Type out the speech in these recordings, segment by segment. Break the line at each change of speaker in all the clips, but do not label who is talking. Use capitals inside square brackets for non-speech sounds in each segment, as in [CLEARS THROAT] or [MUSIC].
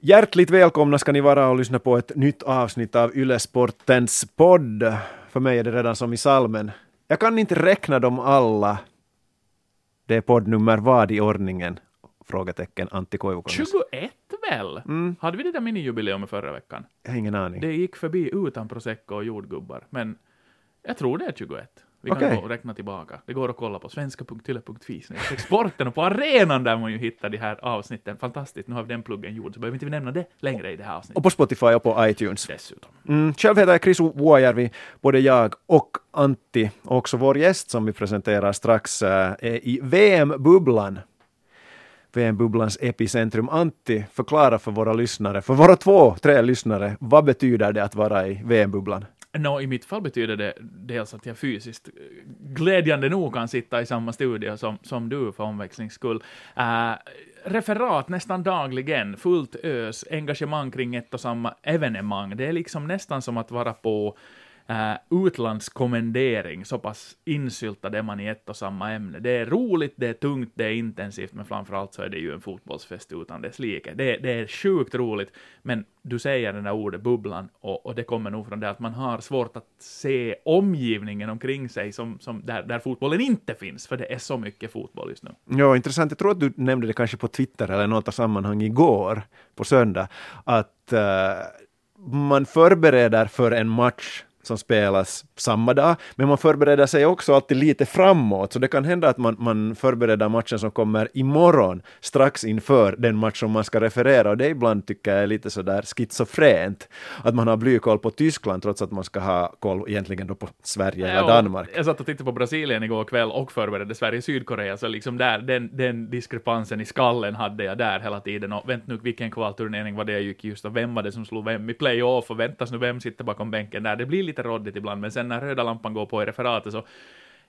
Hjärtligt välkomna ska ni vara och lyssna på ett nytt avsnitt av Yle Sportens podd. För mig är det redan som i salmen. Jag kan inte räkna dem alla. Det är poddnummer vad i ordningen? Frågetecken Antti Koivukangas.
21 väl? Hade vi det där minijubileumet förra veckan?
Jag har ingen aning.
Det gick förbi utan prosecco och jordgubbar, men jag tror det är 21. Vi kan
Okej.
gå och räkna tillbaka. Det går att kolla på svenska.yle.fi sporten och på arenan där man ju hittar de här avsnitten. Fantastiskt, nu har vi den pluggen gjord, så behöver inte vi nämna det längre i det här avsnittet.
Och på Spotify och på iTunes.
Dessutom.
Mm, själv heter jag Chris Vuojärvi. Både jag och Antti, och också vår gäst som vi presenterar strax, eh, är i VM-bubblan. VM-bubblans epicentrum. Antti, förklara för våra lyssnare, för våra två, tre lyssnare, vad betyder det att vara i VM-bubblan?
Nå, i mitt fall betyder det dels att jag fysiskt, eh, glädjande nog, kan sitta i samma studio som, som du för omväxlings skull. Uh, referat nästan dagligen, fullt ös, engagemang kring ett och samma evenemang. Det är liksom nästan som att vara på Äh, uh, utlandskommendering, så pass insyltad är man i ett och samma ämne. Det är roligt, det är tungt, det är intensivt, men framförallt så är det ju en fotbollsfest utan dess like. Det, det är sjukt roligt, men du säger den där ordet bubblan, och, och det kommer nog från det att man har svårt att se omgivningen omkring sig som, som där, där fotbollen inte finns, för det är så mycket fotboll just nu.
Ja, intressant. Jag tror att du nämnde det kanske på Twitter eller något sammanhang igår, på söndag, att uh, man förbereder för en match som spelas samma dag, men man förbereder sig också alltid lite framåt, så det kan hända att man, man förbereder matchen som kommer imorgon, strax inför den match som man ska referera, och det ibland tycker jag är lite sådär schizofrent, att man har blykoll på Tyskland trots att man ska ha koll egentligen då på Sverige eller
Ja,
Danmark.
Jag satt och tittade på Brasilien igår kväll och förberedde Sverige-Sydkorea, så liksom där, den, den diskrepansen i skallen hade jag där hela tiden. Och vänt nu, vilken kvalturnering var det jag gick just och vem var det som slog vem i playoff och väntas nu, vem sitter bakom bänken där? Det blir lite råddigt ibland, men sen när röda lampan går på i referatet så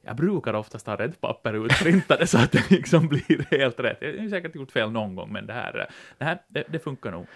jag brukar oftast ha rätt papper utprintade så att det liksom blir helt rätt. Jag har säkert gjort fel någon gång, men det här, det, här det, det funkar nog.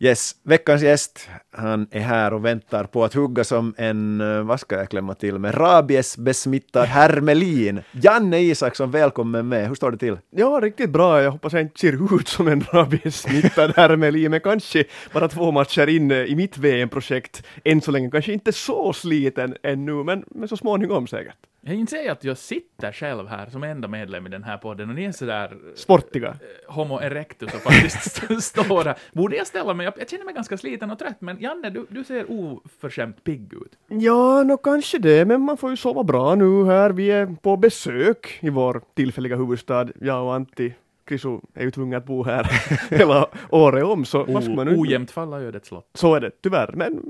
Yes, veckans gäst, han är här och väntar på att hugga som en, eh, vad ska jag klämma till med, rabiesbesmittad hermelin. Janne Isaksson, välkommen med. Hur står det till?
Ja, riktigt bra. Jag hoppas jag inte ser ut som en rabiessmittad hermelin, men kanske bara två matcher in eh, i mitt VM-projekt. Än så länge kanske inte så sliten ännu, men, men så småningom säkert.
Jag inser att jag sitter själv här som enda medlem i den här podden och ni är sådär
Sportiga.
eh, homo erectus och faktiskt [LAUGHS] står här. Borde jag ställa mig upp? Jag känner mig ganska sliten och trött, men Janne, du, du ser oförskämt pigg ut.
Ja, nå kanske det, men man får ju sova bra nu här. Vi är på besök i vår tillfälliga huvudstad, jag och Antti. Krisu är ju tvungen att bo här [LAUGHS] hela året om, så vad ska man nu...
Ojämnt falla ödets lott.
Så är det, tyvärr. Men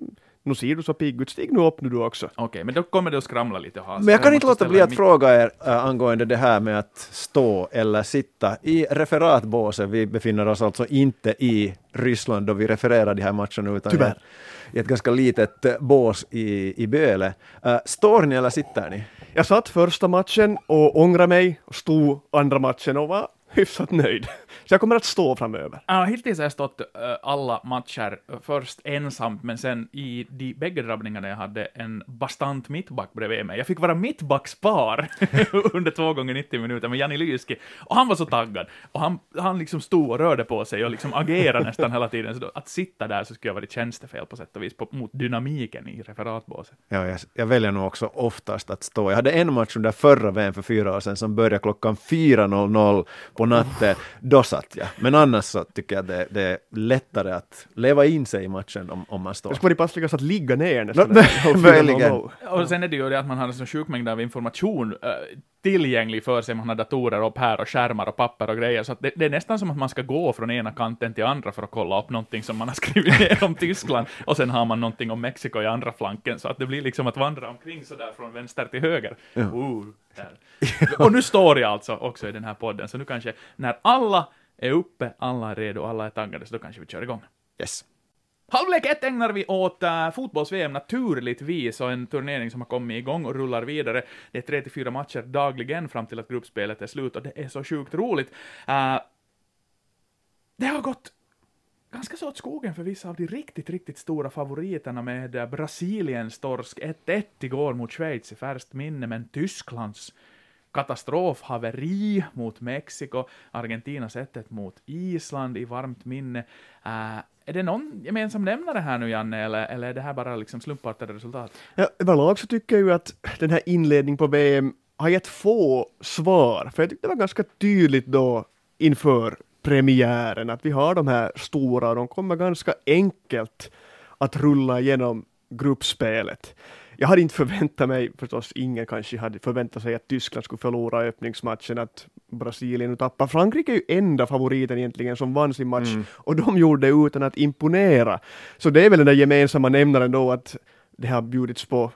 nu ser du så pigg ut. Stig nu upp nu du också.
Okej, men då kommer det att skramla lite ha
Men jag kan inte
måste
låta bli att
mitt-
fråga er äh, angående det här med att stå eller sitta i referatbåset. Vi befinner oss alltså inte i Ryssland då vi refererar de här matcherna utan
Tyvärr.
i ett ganska litet äh, bås i, i Böle. Äh, står ni eller sitter ni?
Jag satt första matchen och ångrade mig och stod andra matchen och var hyfsat nöjd. Så jag kommer att stå framöver.
Ja, hittills har jag stått eh, alla matcher eh, först ensamt, men sen i de bägge drabbningarna jag hade en bastant mittback bredvid mig. Jag fick vara mittbackspar [LAUGHS] under två gånger 90 minuter med Jani Lyski, och han var så taggad. Och han, han liksom stod och rörde på sig och liksom agerade nästan hela tiden, så då, att sitta där så skulle jag varit tjänstefel på sätt och vis, på, mot dynamiken i referatbåset.
Ja, jag, jag väljer nog också oftast att stå. Jag hade en match under förra VM för fyra år sedan som började klockan 4.00 på natten. Då satt jag. Men annars så tycker jag det, det är lättare att leva in sig i matchen om, om man står.
Det skulle vara passligast att ligga ner nästan.
mö- [LAUGHS] möjligen.
Och sen är det ju det att man har en sån sjuk mängd av information eh, tillgänglig för sig. Man har datorer upp här och skärmar och papper och grejer. Så att det, det är nästan som att man ska gå från ena kanten till andra för att kolla upp någonting som man har [LAUGHS] skrivit ner om Tyskland. Och sen har man någonting om Mexiko i andra flanken. Så att det blir liksom att vandra omkring sådär från vänster till höger. Uh, där. [LAUGHS] Och nu står jag alltså också i den här podden. Så nu kanske, när alla är uppe, alla är redo, alla är taggade, så då kanske vi kör igång.
Yes.
Halvlek ett ägnar vi åt uh, fotbolls-VM naturligtvis, och en turnering som har kommit igång och rullar vidare. Det är 3-4 matcher dagligen fram till att gruppspelet är slut, och det är så sjukt roligt. Uh, det har gått ganska så åt skogen för vissa av de riktigt, riktigt stora favoriterna med eh, Brasiliens torsk 1-1 igår mot Schweiz i färskt minne, men Tysklands katastrofhaveri mot Mexiko, Argentina sättet mot Island i varmt minne. Uh, är det någon gemensam nämnare här nu, Janne, eller, eller är det här bara liksom slumpartade resultat?
Ja, överlag så tycker jag ju att den här inledningen på VM har gett få svar, för jag tyckte det var ganska tydligt då inför premiären att vi har de här stora och de kommer ganska enkelt att rulla igenom gruppspelet. Jag hade inte förväntat mig, förstås ingen kanske hade förväntat sig att Tyskland skulle förlora öppningsmatchen, att Brasilien tappar. Frankrike är ju enda favoriten egentligen som vann sin match
Mm.
och de gjorde det utan att imponera. Så det är väl den där gemensamma nämnaren då att det har bjudits på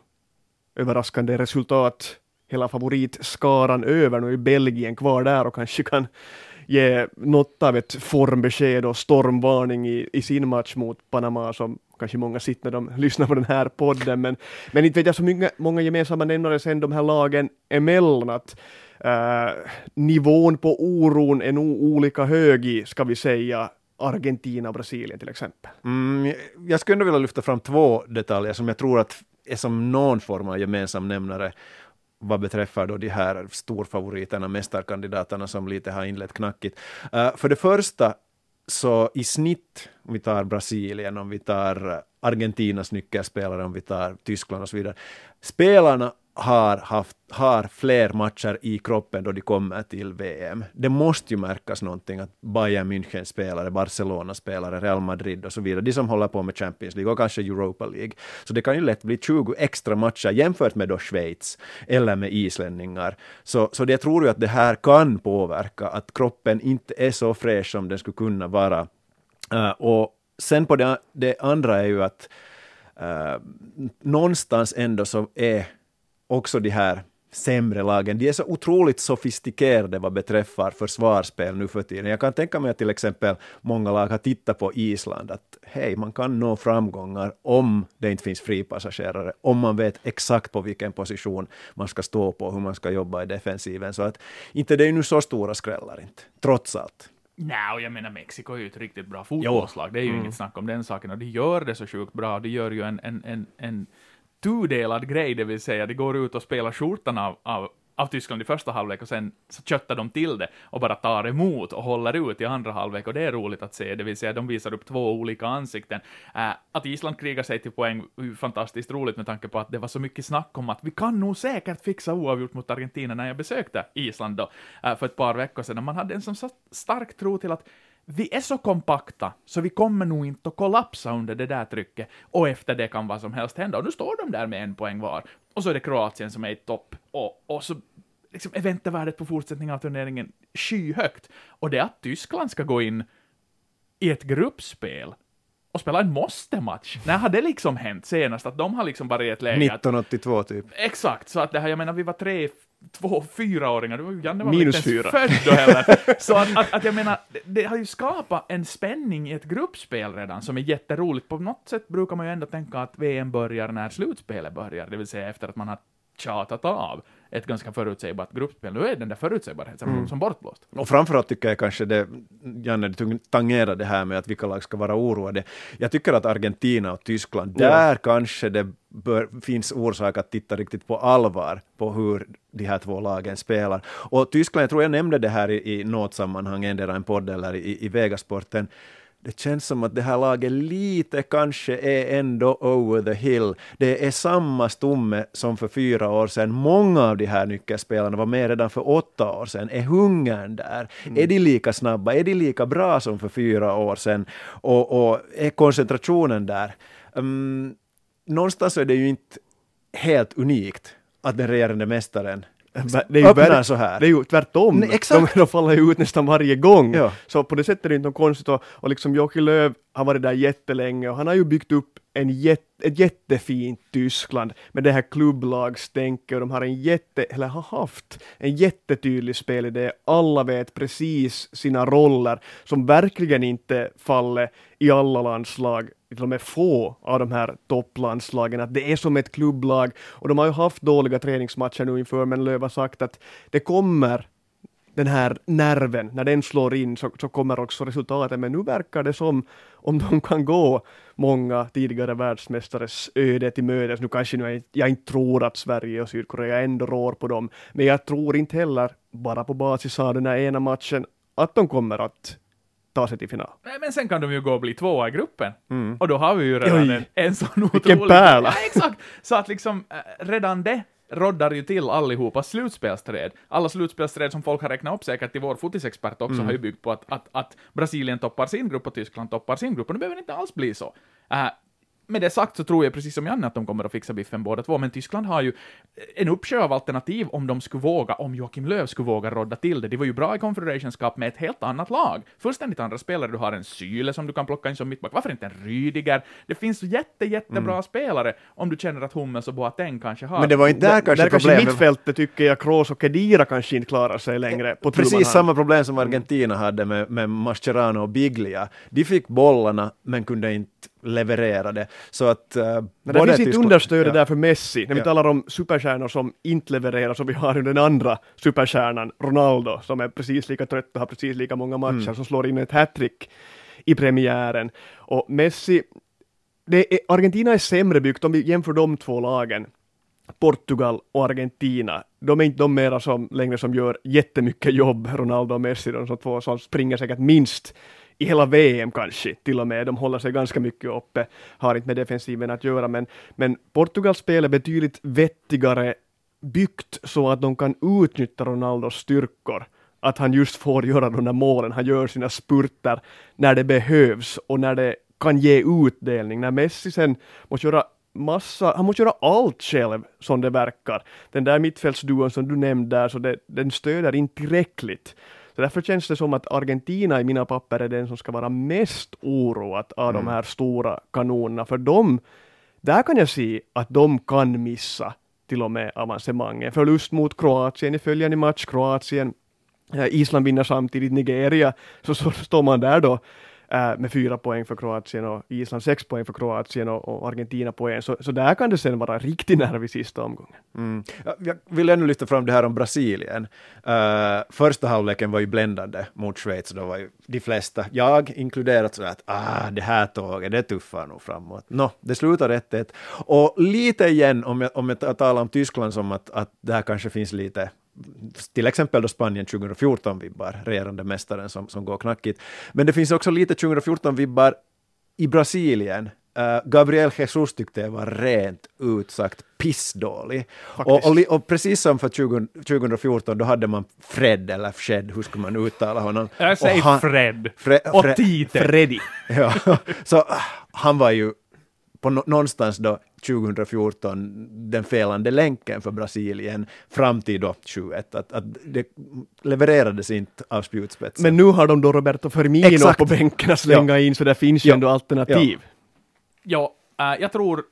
överraskande resultat. Hela favoritskaran över, nu är Belgien kvar där och kanske kan ge något av ett formbesked och stormvarning i, i sin match mot Panama som kanske många sitter när de [LAUGHS] lyssnar på den här podden. Men, men inte vet jag så många, många gemensamma nämnare sen de här lagen emellan att uh, nivån på oron är nog olika hög i, ska vi säga, Argentina och Brasilien till exempel.
Mm, jag skulle ändå vilja lyfta fram två detaljer som jag tror att är som någon form av gemensam nämnare vad beträffar då de här storfavoriterna, mästarkandidaterna som lite har inlett knackigt. Uh, för det första, så i snitt, om vi tar Brasilien, om vi tar Argentinas nyckelspelare, om vi tar Tyskland och så vidare, spelarna har, haft, har fler matcher i kroppen då de kommer till VM. Det måste ju märkas någonting att Bayern München-spelare, Barcelona-spelare, Real Madrid och så vidare, de som håller på med Champions League och kanske Europa League. Så det kan ju lätt bli 20 extra matcher jämfört med då Schweiz eller med islänningar. Så, så det jag tror ju att det här kan påverka, att kroppen inte är så fräsch som den skulle kunna vara. Uh, och sen på det, det andra är ju att uh, någonstans ändå så är också de här sämre lagen, de är så otroligt sofistikerade vad beträffar försvarsspel nu för tiden. Jag kan tänka mig att till exempel många lag har tittat på Island, att hej, man kan nå framgångar om det inte finns fripassagerare, om man vet exakt på vilken position man ska stå på, hur man ska jobba i defensiven. Så att inte det är nu så stora skrällar inte, trots allt.
Nej, och jag menar Mexiko är ju ett riktigt bra fotbollslag, det är ju inget snack om den saken, och de gör det så sjukt bra, de gör ju en, en, en, en tudelad grej, det vill säga de går ut och spelar skjortan av, av, av Tyskland i första halvlek och sen så köttar de till det och bara tar emot och håller ut i andra halvlek och det är roligt att se, det vill säga de visar upp två olika ansikten. Äh, att Island krigar sig till poäng är ju fantastiskt roligt med tanke på att det var så mycket snack om att vi kan nog säkert fixa oavgjort mot Argentina när jag besökte Island då äh, för ett par veckor sedan. Man hade en sån så stark tro till att vi är så kompakta, så vi kommer nog inte att kollapsa under det där trycket, och efter det kan vad som helst hända. Och nu står de där med en poäng var, och så är det Kroatien som är i topp, och, och så liksom eventvärdet på fortsättningen av turneringen skyhögt. Och det att Tyskland ska gå in i ett gruppspel och spela en måste-match. När har det liksom hänt senast? Att de har liksom varit i ett läge att...
1982 typ.
Exakt, så att det här, jag menar, vi var tre, två, fyraåringar, det var ju- Janne var
Minus
inte ens
fyra.
född då heller. [LAUGHS] Så att, att, att jag menar, det, det har ju skapat en spänning i ett gruppspel redan som är jätteroligt. På något sätt brukar man ju ändå tänka att VM börjar när slutspelet börjar, det vill säga efter att man har tjatat av ett ganska förutsägbart gruppspel. Nu är den där förutsägbarheten
Mm.
som, bortblåst.
Och framförallt tycker jag kanske det, Janne, du tangerar det här med att vilka lag ska vara oroade. Jag tycker att Argentina och Tyskland,
Ja.
där kanske det bör, finns orsak att titta riktigt på allvar på hur de här två lagen spelar. Och Tyskland, jag tror jag nämnde det här i, i något sammanhang, endera en podd eller i, i Vegasporten, det känns som att det här laget lite kanske är ändå over the hill. Det är samma stomme som för fyra år sedan. Många av de här nyckelspelarna var med redan för åtta år sedan. Är hungern där? Är de lika snabba? Är de lika bra som för fyra år sedan? Och, och är koncentrationen där? Um, någonstans är det ju inte helt unikt att den regerande mästaren
Det är ju
öppnar
verk-
så här.
Det är ju tvärtom.
Nej, exakt.
De, de faller ju ut nästan varje gång.
Ja.
Så på det sättet är det inte något konstigt. Och, och liksom Jochi Löw har varit där jättelänge och han har ju byggt upp en jätte, ett jättefint Tyskland med det här klubblagstänket och de har en jätte, eller har haft en jättetydlig spelidé. Alla vet precis sina roller som verkligen inte faller i alla landslag, till och med få av de här topplandslagen, att det är som ett klubblag och de har ju haft dåliga träningsmatcher nu inför, men Löv har sagt att det kommer den här nerven, när den slår in så, så kommer också resultatet. Men nu verkar det som om de kan gå många tidigare världsmästares öde till mötes. Nu kanske nu jag, jag inte tror att Sverige och Sydkorea ändå rår på dem, men jag tror inte heller, bara på basis av den här ena matchen, att de kommer att ta sig till final.
Nej, men sen kan de ju gå och bli tvåa i gruppen. Och då har vi ju redan
Oj.
en, en sån
Vilken
otrolig...
pärla.
Ja, exakt! Så att liksom, äh, redan det roddar ju till allihopa slutspelsträd. Alla slutspelsträd som folk har räknat upp säkert till vår fotisexpert också har ju byggt på att, att, att Brasilien toppar sin grupp och Tyskland toppar sin grupp, och det behöver inte alls bli så. Äh, med det sagt så tror jag precis som Janne att de kommer att fixa biffen båda två, men Tyskland har ju en uppsjö av alternativ om de skulle våga, om Joakim Löw skulle våga rodda till det. Det var ju bra i Confederations Cup med ett helt annat lag. Fullständigt andra spelare. Du har en Syle som du kan plocka in som mittback. Varför inte en Rydiger? Det finns jätte, jättebra spelare om du känner att Hummels och Boateng kanske har.
Men det var inte där kanske
Där kanske mittfältet tycker jag Kroos och Kedira kanske inte klarar sig längre på
Precis samma problem som Argentina hade med, med Mascherano och Biglia. De fick bollarna men kunde inte leverera det. Så att... Uh,
Men det finns inte understöd
ja.
där för Messi, när vi
Ja.
talar om superstjärnor som inte levererar, som vi har ju den andra superstjärnan, Ronaldo, som är precis lika trött och har precis lika många matcher,
Mm.
som slår in ett hattrick i premiären. Och Messi, är, Argentina är sämre byggt om vi jämför de två lagen. Portugal och Argentina, de är inte de mera som längre som gör jättemycket jobb, Ronaldo och Messi, de som två som springer säkert minst i hela VM kanske till och med. De håller sig ganska mycket uppe, har inte med defensiven att göra, men, men Portugals spel är betydligt vettigare byggt så att de kan utnyttja Ronaldos styrkor. Att han just får göra de där målen, han gör sina spurter när det behövs och när det kan ge utdelning. När Messi sen måste göra massa, han måste göra allt själv som det verkar. Den där mittfältsduon som du nämnde där, så det, den stöder inte tillräckligt. Så därför känns det som att Argentina i mina papper är den som ska vara mest oroad av de här stora kanonerna, för de, där kan jag se att de kan missa till och med avancemanget. Förlust mot Kroatien i följande match, Kroatien, eh, Island vinner samtidigt Nigeria, så, så står man där då Äh, med fyra poäng för Kroatien och Island sex poäng för Kroatien och, och Argentina på en. Så, så där kan det sen vara riktigt nerv i sista omgången.
Mm. Jag vill ännu lyfta fram det här om Brasilien. Uh, första halvleken var ju bländande mot Schweiz. Då var ju de flesta, jag inkluderat, så att ah, det här tåget, det tuffar nog framåt. Nå, det slutar 1-1. Och lite igen, om jag, om jag talar om Tyskland som att, att det här kanske finns lite till exempel då Spanien 2014-vibbar, regerande mästaren som, som går knackigt. Men det finns också lite 2014-vibbar i Brasilien. Uh, Gabriel Jesus tyckte jag var rent ut sagt pissdålig. Och, och, och precis som för 20, 2014, då hade man Fred, eller Fred, hur ska man uttala honom?
Jag säger
Och han-
Fred.
Fre-
Och
Fre-
Tite.
Freddy. [LAUGHS]
Ja, så ah, han var ju på nå- någonstans då 2014 den felande länken för Brasilien fram till då 21. Att, att det levererades inte av spjutspetsen.
Men nu har de då Roberto Firmino
Exakt.
på bänken att slänga in, så där finns ju
Ja.
ändå alternativ.
Ja, äh, jag tror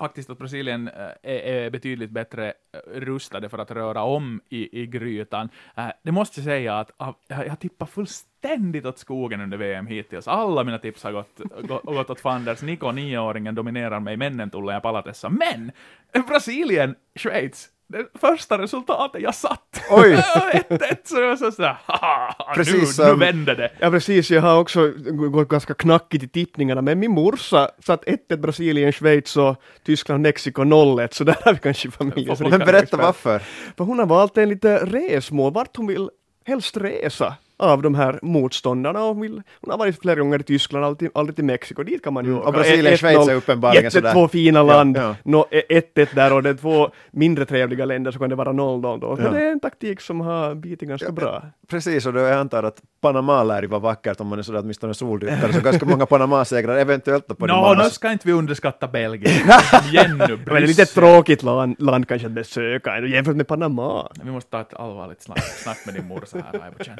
faktiskt att Brasilien eh, är, är betydligt bättre eh, rustade för att röra om i, i grytan. Eh, det måste jag säga att ah, jag, tippar fullständigt åt skogen under VM hittills. Alla mina tips har gått, gått, gått åt fanders. Niko, nioåringen, dominerar mig, männen tullen ja palatessa. Men! Brasilien, Schweiz, det första resultatet jag satt.
Oj. [LAUGHS]
1-1, så jag var så sådär, haha,
Precis
nu, nu
som-
vänder det.
Ja precis, jag har också gått ganska knackigt i tippningarna, men min morsa satt 1-1 Brasilien, Schweiz och Tyskland, Mexiko 0-1, så där har vi kanske familjens
Men
berätta varför.
För hon har valt en lite resmål, vart hon vill helst resa av de här motståndarna. Och hon, vill, hon har varit flera gånger i Tyskland, aldrig, aldrig till Mexiko, dit kan man ju
Mm,
åka.
och Brasilien,
1-0,
Schweiz är uppenbarligen sådär.
två fina land,
Ja,
Nå, 1-1 där och det är två mindre trevliga länder så kan det vara 0-0 då.
Ja.
det är en taktik som har bitit ganska
Ja,
bra.
Precis, och då jag antar att Panama lär ju vara vackert om man är sådär åtminstone soldyktare, så ganska många Panama-segrar eventuellt då på
Nå,
no,
nu ska inte vi underskatta Belgien. [LAUGHS] Igen nu,
Men det är lite tråkigt land, land kanske att besöka jämfört med Panama.
Vi måste ta ett allvarligt snack, snack med din morsa här, känn.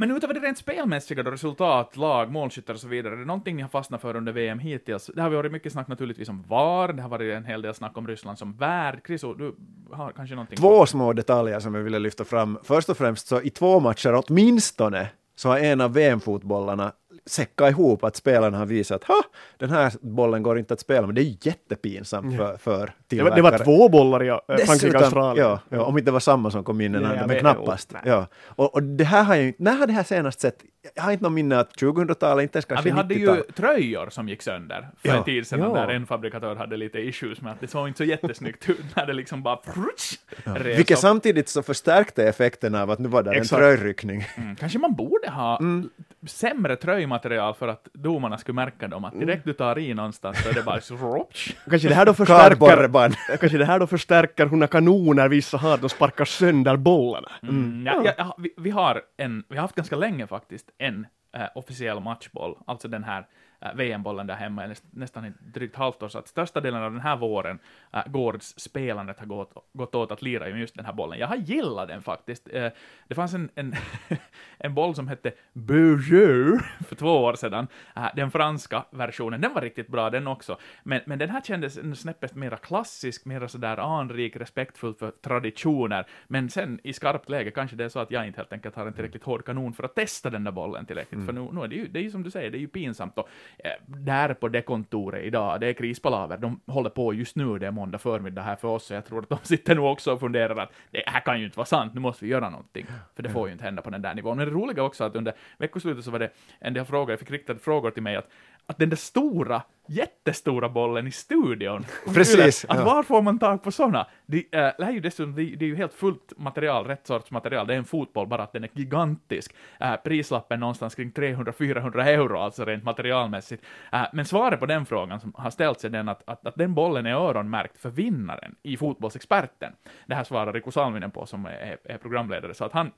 Men utöver det rent spelmässiga då, resultat, lag, målskyttar och så vidare, är det någonting ni har fastnat för under VM hittills? Det har varit mycket snack naturligtvis om VAR, det har varit en hel del snack om Ryssland som värd. Chriso, du har kanske någonting?
Två små detaljer som jag ville lyfta fram. Först och främst så i två matcher åtminstone så har en av VM-fotbollarna säcka ihop att spelarna har visat att den här bollen går inte att spela, men det är jättepinsamt för, för
det var, det var två bollar i eh, Frankrike-Australien.
Ja, ja, om inte det var samma som kom in
jag
men
vet,
knappast. Ja. Och, och det här har jag inte, när har det här senast sett? Jag har inte någon minne att 2000-talet, inte ens
Ja,
kanske
vi hade
90-talet.
ju tröjor som gick sönder för
Ja.
en tid sedan,
Ja.
där en fabrikatör hade lite issues med att det såg inte så jättesnyggt ut när det liksom bara prutsch, revs
Vilket
upp.
samtidigt så förstärkte effekten av att nu var det en tröjryckning.
Mm. Kanske man borde ha
Mm.
Sämre tröjmaterial för att domarna skulle märka dem, att direkt du tar i någonstans så är det bara [LAUGHS] så ropsch.
Kanske det här då förstärker, [LAUGHS] kanske det här då förstärker hur kanoner vissa har, de sparkar sönder bollarna.
Mm. Ja, ja, ja, vi, vi har en, vi har haft ganska länge faktiskt, en eh, officiell matchboll, alltså den här VM-bollen där hemma, näst, nästan ett drygt halvt år, så att största delen av den här våren, uh, Gårds spelandet har gått, gått åt att lira just den här bollen. Jag har gillat den faktiskt. Eh, det fanns en, en, [LAUGHS] en boll som hette Beaujeu för två år sedan, Eh, den franska versionen, den var riktigt bra den också, men, men den här kändes snäppet mera klassisk, mera sådär anrik, respektfull för traditioner, men sen i skarpt läge kanske det är så att jag inte helt enkelt har en tillräckligt hård kanon för att testa den där bollen tillräckligt, för nu, nu är det ju, det är ju som du säger, det är ju pinsamt eh, Eh, där på det kontoret idag, det är krispalaver, de håller på just nu, det är måndag förmiddag här för oss, så jag tror att de [LAUGHS] sitter nu också och funderar att det här kan ju inte vara sant, nu måste vi göra någonting, för det får ju inte hända på den där nivån. Men det roliga också att under veckoslutet så var det en del frågor, jag fick riktade frågor till mig att, att den där stora, jättestora bollen i studion,
Precis,
att
ja.
var får man tag på sådana? Det, äh, det, här är ju dessutom, det, det är ju helt fullt material, rätt sorts material, det är en fotboll, bara att den är gigantisk. Äh, prislappen någonstans kring 300-400 euro, alltså rent materialmässigt. Äh, men svaret på den frågan som har ställts är den att, att, att den bollen är öronmärkt för vinnaren i Fotbollsexperten. Det här svarar Riku Salminen på som är, är programledare, så att han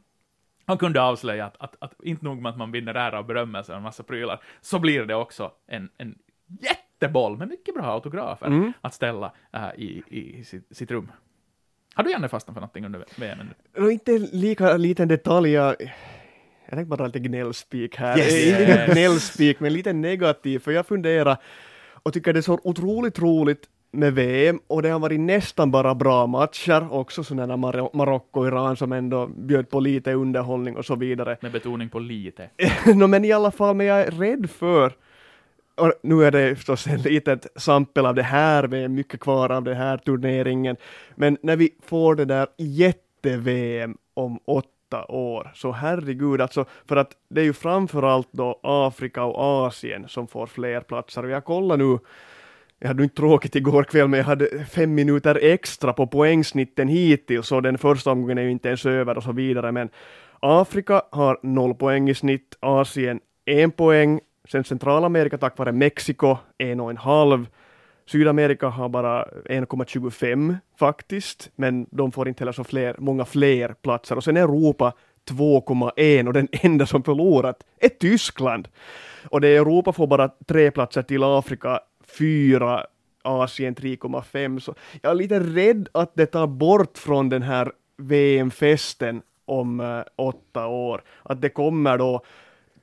han kunde avslöja att, att, att inte nog med att man vinner ära och berömmelse och en massa prylar, så blir det också en, en jätteboll med mycket bra autografer att ställa äh, i, i sitt, sitt rum. Har du Janne fastnat för någonting under VM?
Och inte lika liten detalj, jag, jag tänkte bara lite gnällspik här.
Yes.
Eh, Inte
Yes.
gnällspik, men lite negativ, för jag funderar och tycker det är så otroligt roligt med VM och det har varit nästan bara bra matcher, också sådana Mar- Marocko, Iran som ändå bjöd på lite underhållning och så vidare.
Med betoning på lite. [LAUGHS]
no, men i alla fall, men jag är rädd för och nu är det förstås ett litet sampel av det här, vi är mycket kvar av den här turneringen, men när vi får det där jätte-VM om åtta år, så herregud, alltså, för att det är ju framförallt då Afrika och Asien som får fler platser, och jag kollar nu jag hade inte tråkigt igår kväll, men jag hade fem minuter extra på poängsnitten hittills, och den första omgången är ju inte ens över och så vidare, men Afrika har noll poäng i snitt, Asien en poäng, sen Centralamerika tack vare Mexiko en och en halv, Sydamerika har bara 1,25 faktiskt, men de får inte heller så fler, många fler platser. Och sen Europa 2,1 och den enda som förlorat är Tyskland. Och det är Europa får bara tre platser till Afrika, fyra Asien 3,5. Så jag är lite rädd att det tar bort från den här VM-festen om eh, åtta år. Att det kommer då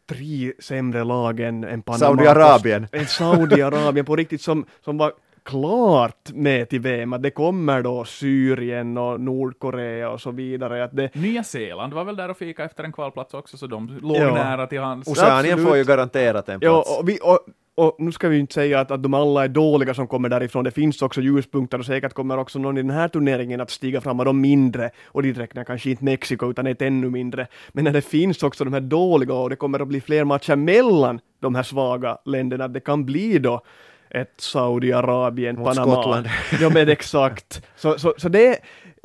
tre sämre lag än, än Panama.
Saudiarabien.
En Saudiarabien på riktigt som, som var klart med till VM. Att det kommer då Syrien och Nordkorea och så vidare. Att det,
Nya Zeeland var väl där och fika efter en kvalplats också, så de låg
Ja.
nära till hands.
Oceanien får ju garanterat en
Ja,
plats.
och, vi, och, och nu ska vi ju inte säga att, att de alla är dåliga som kommer därifrån. Det finns också ljuspunkter och säkert kommer också någon i den här turneringen att stiga fram av de mindre. Och dit räknar kanske inte Mexiko utan ett ännu mindre. Men när det finns också de här dåliga och det kommer att bli fler matcher mellan de här svaga länderna. Det kan bli då ett Saudiarabien,
Mot
Panama.
Skottland.
Ja men exakt. Så, så, så det,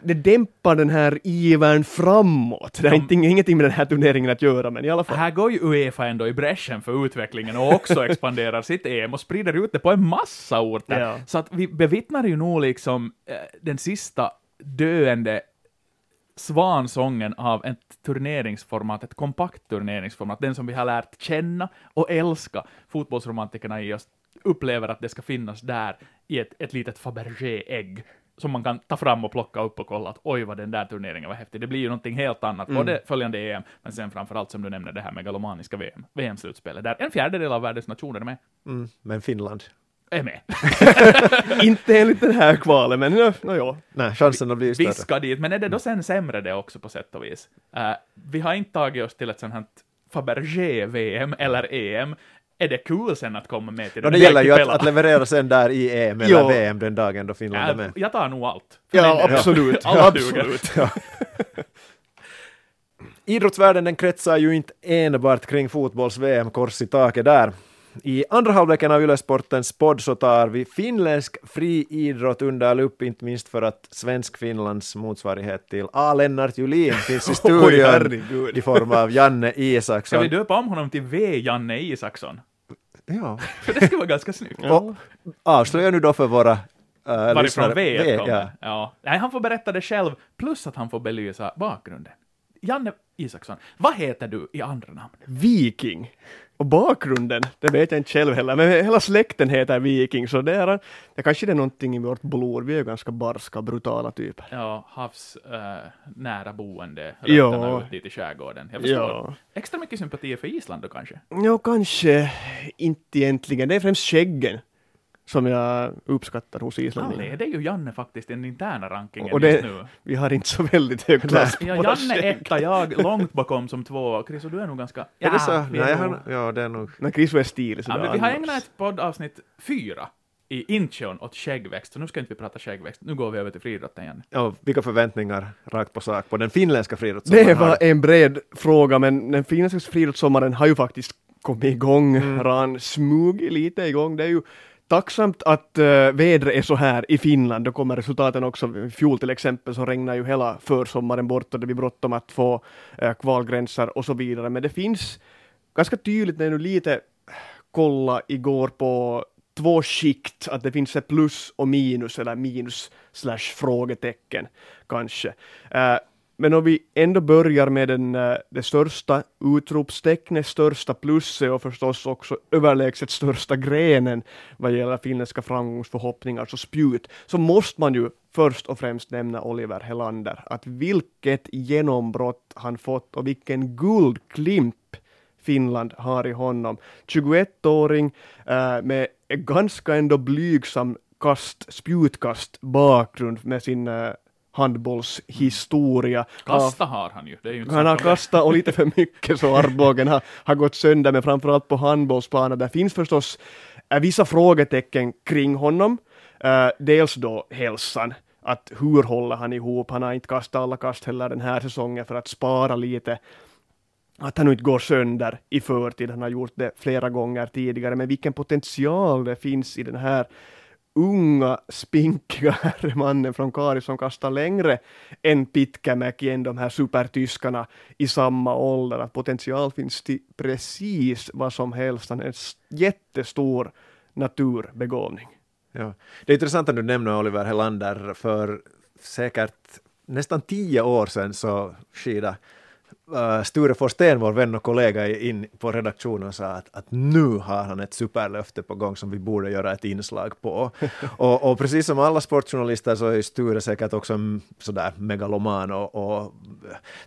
det dämpar den här ivern framåt. Det har inte, ingenting med den här turneringen att göra men i alla fall.
Här går ju Uefa ändå i bräschen för utvecklingen och också [LAUGHS] expanderar sitt EM och sprider ut det på en massa orter.
Ja.
Så att vi bevittnar ju nog liksom eh, den sista döende svansången av ett turneringsformat, ett kompakt turneringsformat, den som vi har lärt känna och älska. Fotbollsromantikerna i oss upplever att det ska finnas där i ett, ett litet Fabergé-ägg som man kan ta fram och plocka upp och kolla att oj vad den där turneringen var häftig. Det blir ju någonting helt annat, både följande EM, men sen framförallt som du nämnde det här megalomaniska VM, VM-slutspelet, där en fjärdedel av världens nationer är med.
Mm, men Finland.
Är med. [LAUGHS]
Inte enligt den här kvalen, men no, no, ja.
Nej, chansen att bli
Vi
större.
ska dit, men är det då sen sämre det också på sätt och vis? Eh, vi har inte tagit oss till ett sånt här Fabergé-VM eller EM, är det kul sen att komma med till
Och
den
det gäller ju att, att leverera sen där i EM eller. VM den dagen då Finland är
Ja,
med.
jag tar nog allt.
Ja, absolut.
Alla
absolut.
duger. [LAUGHS]
Idrottsvärlden den kretsar ju inte enbart kring fotbolls-VM, kors i taket där. I andra halvleken av Ylesportens podd så tar vi finländsk friidrott under lupp, inte minst för att svensk-Finlands motsvarighet till A. Lennart Julin finns i [LAUGHS]
Oj,
studion
herregud.
i form av Janne
Ska
Isaksson.
vi döpa om honom till V. Janne Isaksson?
Ja. [LAUGHS]
För det skulle vara ganska snyggt.
Och avslöja nu då för våra uh,
Varifrån
lyssnare.
V kommer.
ja.
Ja. Nej, han får berätta det själv, plus att han får belysa bakgrunden. Janne Isaksson, vad heter du i andra namn?
Viking. Och bakgrunden, det vet jag inte själv heller, men hela släkten heter Viking, så det är, det kanske det är någonting i vårt blod, vi är ganska barska, brutala typer.
Ja, havs äh, nära boende,
Ja.
rötterna ut dit i skärgården. Jag förstår.
Ja.
Extra mycket sympatier för Island då kanske?
Ja, kanske inte egentligen, det är främst skäggen som jag uppskattar hos
Ja,
islänningar.
det är ju Janne faktiskt den interna rankingen
Och det-
just nu.
Vi har inte så väldigt hög klass på
Ja, Janne etta, jag långt bakom som två. Chris, och du är nog ganska...
Är det så?
vi är
Nej,
nog-
han, ja, det är nog...
Men Chris var stilig
Ja,
sådär
men vi har ägnat ett poddavsnitt fyra i intion åt skäggväxt, så nu ska inte vi prata skäggväxt. Nu går vi över till friidrotten igen.
Ja, vilka förväntningar rakt på sak på den finländska friidrottssommaren
Det
har
var en bred fråga, men den finländska friidrottssommaren har ju faktiskt kommit igång,
Mm.
ran smugit lite igång. Det är ju tacksamt att uh, vädret är så här i Finland. Då kommer resultaten också. I fjol till exempel så regnar ju hela försommaren bort och det blir bråttom att få uh, kvalgränser och så vidare. Men det finns ganska tydligt när jag nu lite eh, kolla igår på två skikt, att det finns ett plus och minus, eller minus slash frågetecken kanske. Eh, men om vi ändå börjar med den, eh, det största utropstecknet, största plusset och förstås också överlägset största grenen vad gäller finländska framgångsförhoppningar, så spjut, så måste man ju först och främst nämna Oliver Helander. Att vilket genombrott han fått och vilken guldklimp Finland har i honom. 21-åring eh, med en ganska ändå blygsam kast, spjutkast bakgrund med sin eh, handbollshistoria.
Kasta har han ju. Det är ju
Han har kastat och lite för mycket så armbågen har, har gått sönder, men framförallt på handbollsplanen. Där finns förstås eh, vissa frågetecken kring honom. Eh, dels då hälsan. Att hur håller han ihop? Han har inte kastat alla kast heller den här säsongen för att spara lite att han nu inte går sönder i förtid. Han har gjort det flera gånger tidigare, men vilken potential det finns i den här unga, spinkiga herremannen [LAUGHS] från Kari som kastar längre än Pitkämäki än de här supertyskarna i samma ålder. Att potential finns till precis vad som helst. Han är en jättestor naturbegåvning.
Ja. Det är intressant att du nämner Oliver Helander, för säkert nästan tio år sedan så skida uh, Sture Forsten, vår vän och kollega, in på redaktionen och sa att, att nu har han ett superlöfte på gång som vi borde göra ett inslag på. [LAUGHS] och, och precis som alla sportjournalister så är Sture säkert också en sådär megaloman och, och